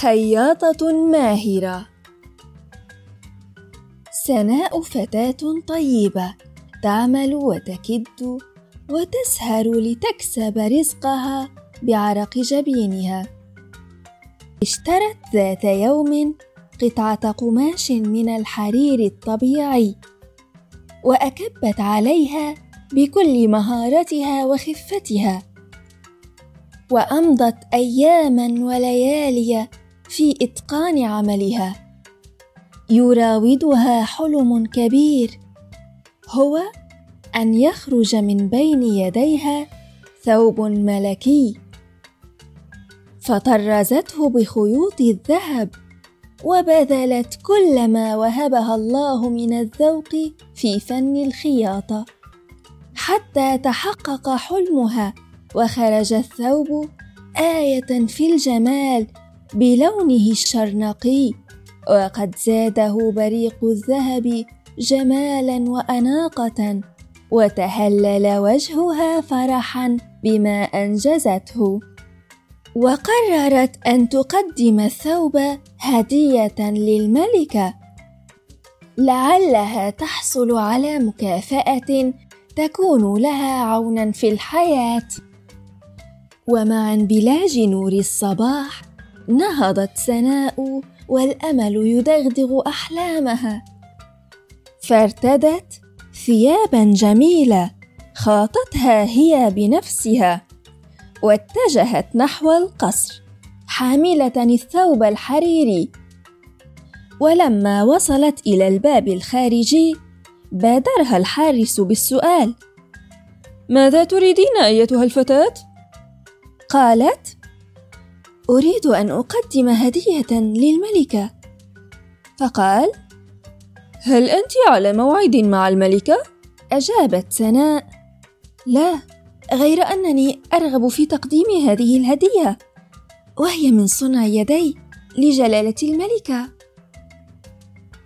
خياطة ماهرة. سناء فتاة طيبة تعمل وتكد وتسهر لتكسب رزقها بعرق جبينها. اشترت ذات يوم قطعة قماش من الحرير الطبيعي وأكبت عليها بكل مهارتها وخفتها وأمضت أياما وليالي في إتقان عملها. يراودها حلم كبير. هو أن يخرج من بين يديها ثوب ملكي. فطرزته بخيوط الذهب وبذلت كل ما وهبها الله من الذوق في فن الخياطه حتى تحقق حلمها وخرج الثوب آية في الجمال. بلونه الشرنقي وقد زاده بريق الذهب جمالا وأناقة وتهلل وجهها فرحا بما أنجزته. وقررت أن تقدم الثوب هدية للملكه لعلها تحصل على مكافأة تكون لها عونا في الحياة. ومع انبلاج نور الصباح نهضت سناء والأمل يدغدغ أحلامها. فارتدت ثيابا جميلة خاطتها هي بنفسها واتجهت نحو القصر حاملة الثوب الحريري ولما وصلت إلى الباب الخارجي بادرها الحارس بالسؤال ماذا تريدين أيتها الفتاة؟ قالت أريد أن أقدم هدية للملكة. فقال هل أنت على موعد مع الملكة؟ أجابت سناء لا غير أنني أرغب في تقديم هذه الهدية وهي من صنع يدي لجلالة الملكة.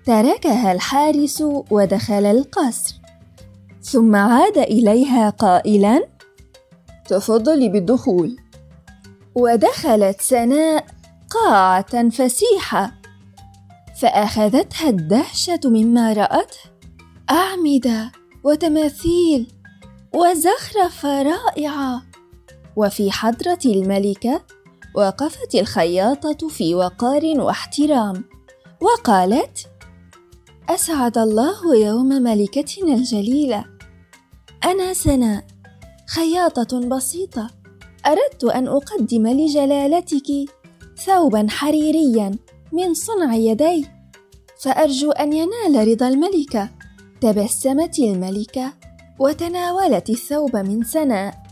تركها الحارس ودخل القصر ثم عاد إليها قائلا تفضلي بالدخول. ودخلت سناء قاعة فسيحة فأخذتها الدهشة مما رأته أعمدة وتماثيل وزخرفة رائعة وفي حضرة الملكة وقفت الخياطة في وقار واحترام وقالت أسعد الله يوم ملكتنا الجليلة. أنا سناء خياطة بسيطة. أردت أن أقدم لجلالتك ثوبا حريريا من صنع يدي فأرجو أن ينال رضا الملكه تبسمت الملكه وتناولت الثوب من سناء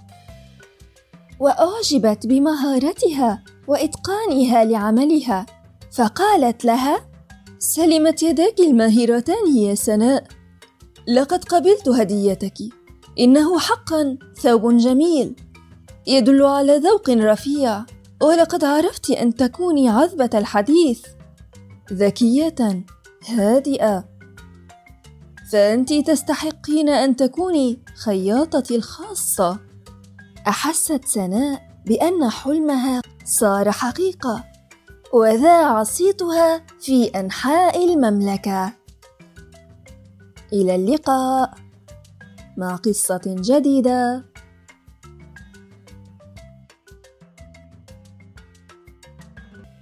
وأعجبت بمهارتها وإتقانها لعملها. فقالت لها سلمت يداك الماهرتان يا سناء. لقد قبلت هديتك. إنه حقا ثوب جميل. يدل على ذوق رفيع. ولقد عرفت أن تكوني عذبة الحديث. ذكية هادئة. فأنت تستحقين أن تكوني خياطتي الخاصة. أحست سناء بأن حلمها صار حقيقة. وذاع صيتها في أنحاء المملكة. إلى اللقاء. مع قصة جديدة.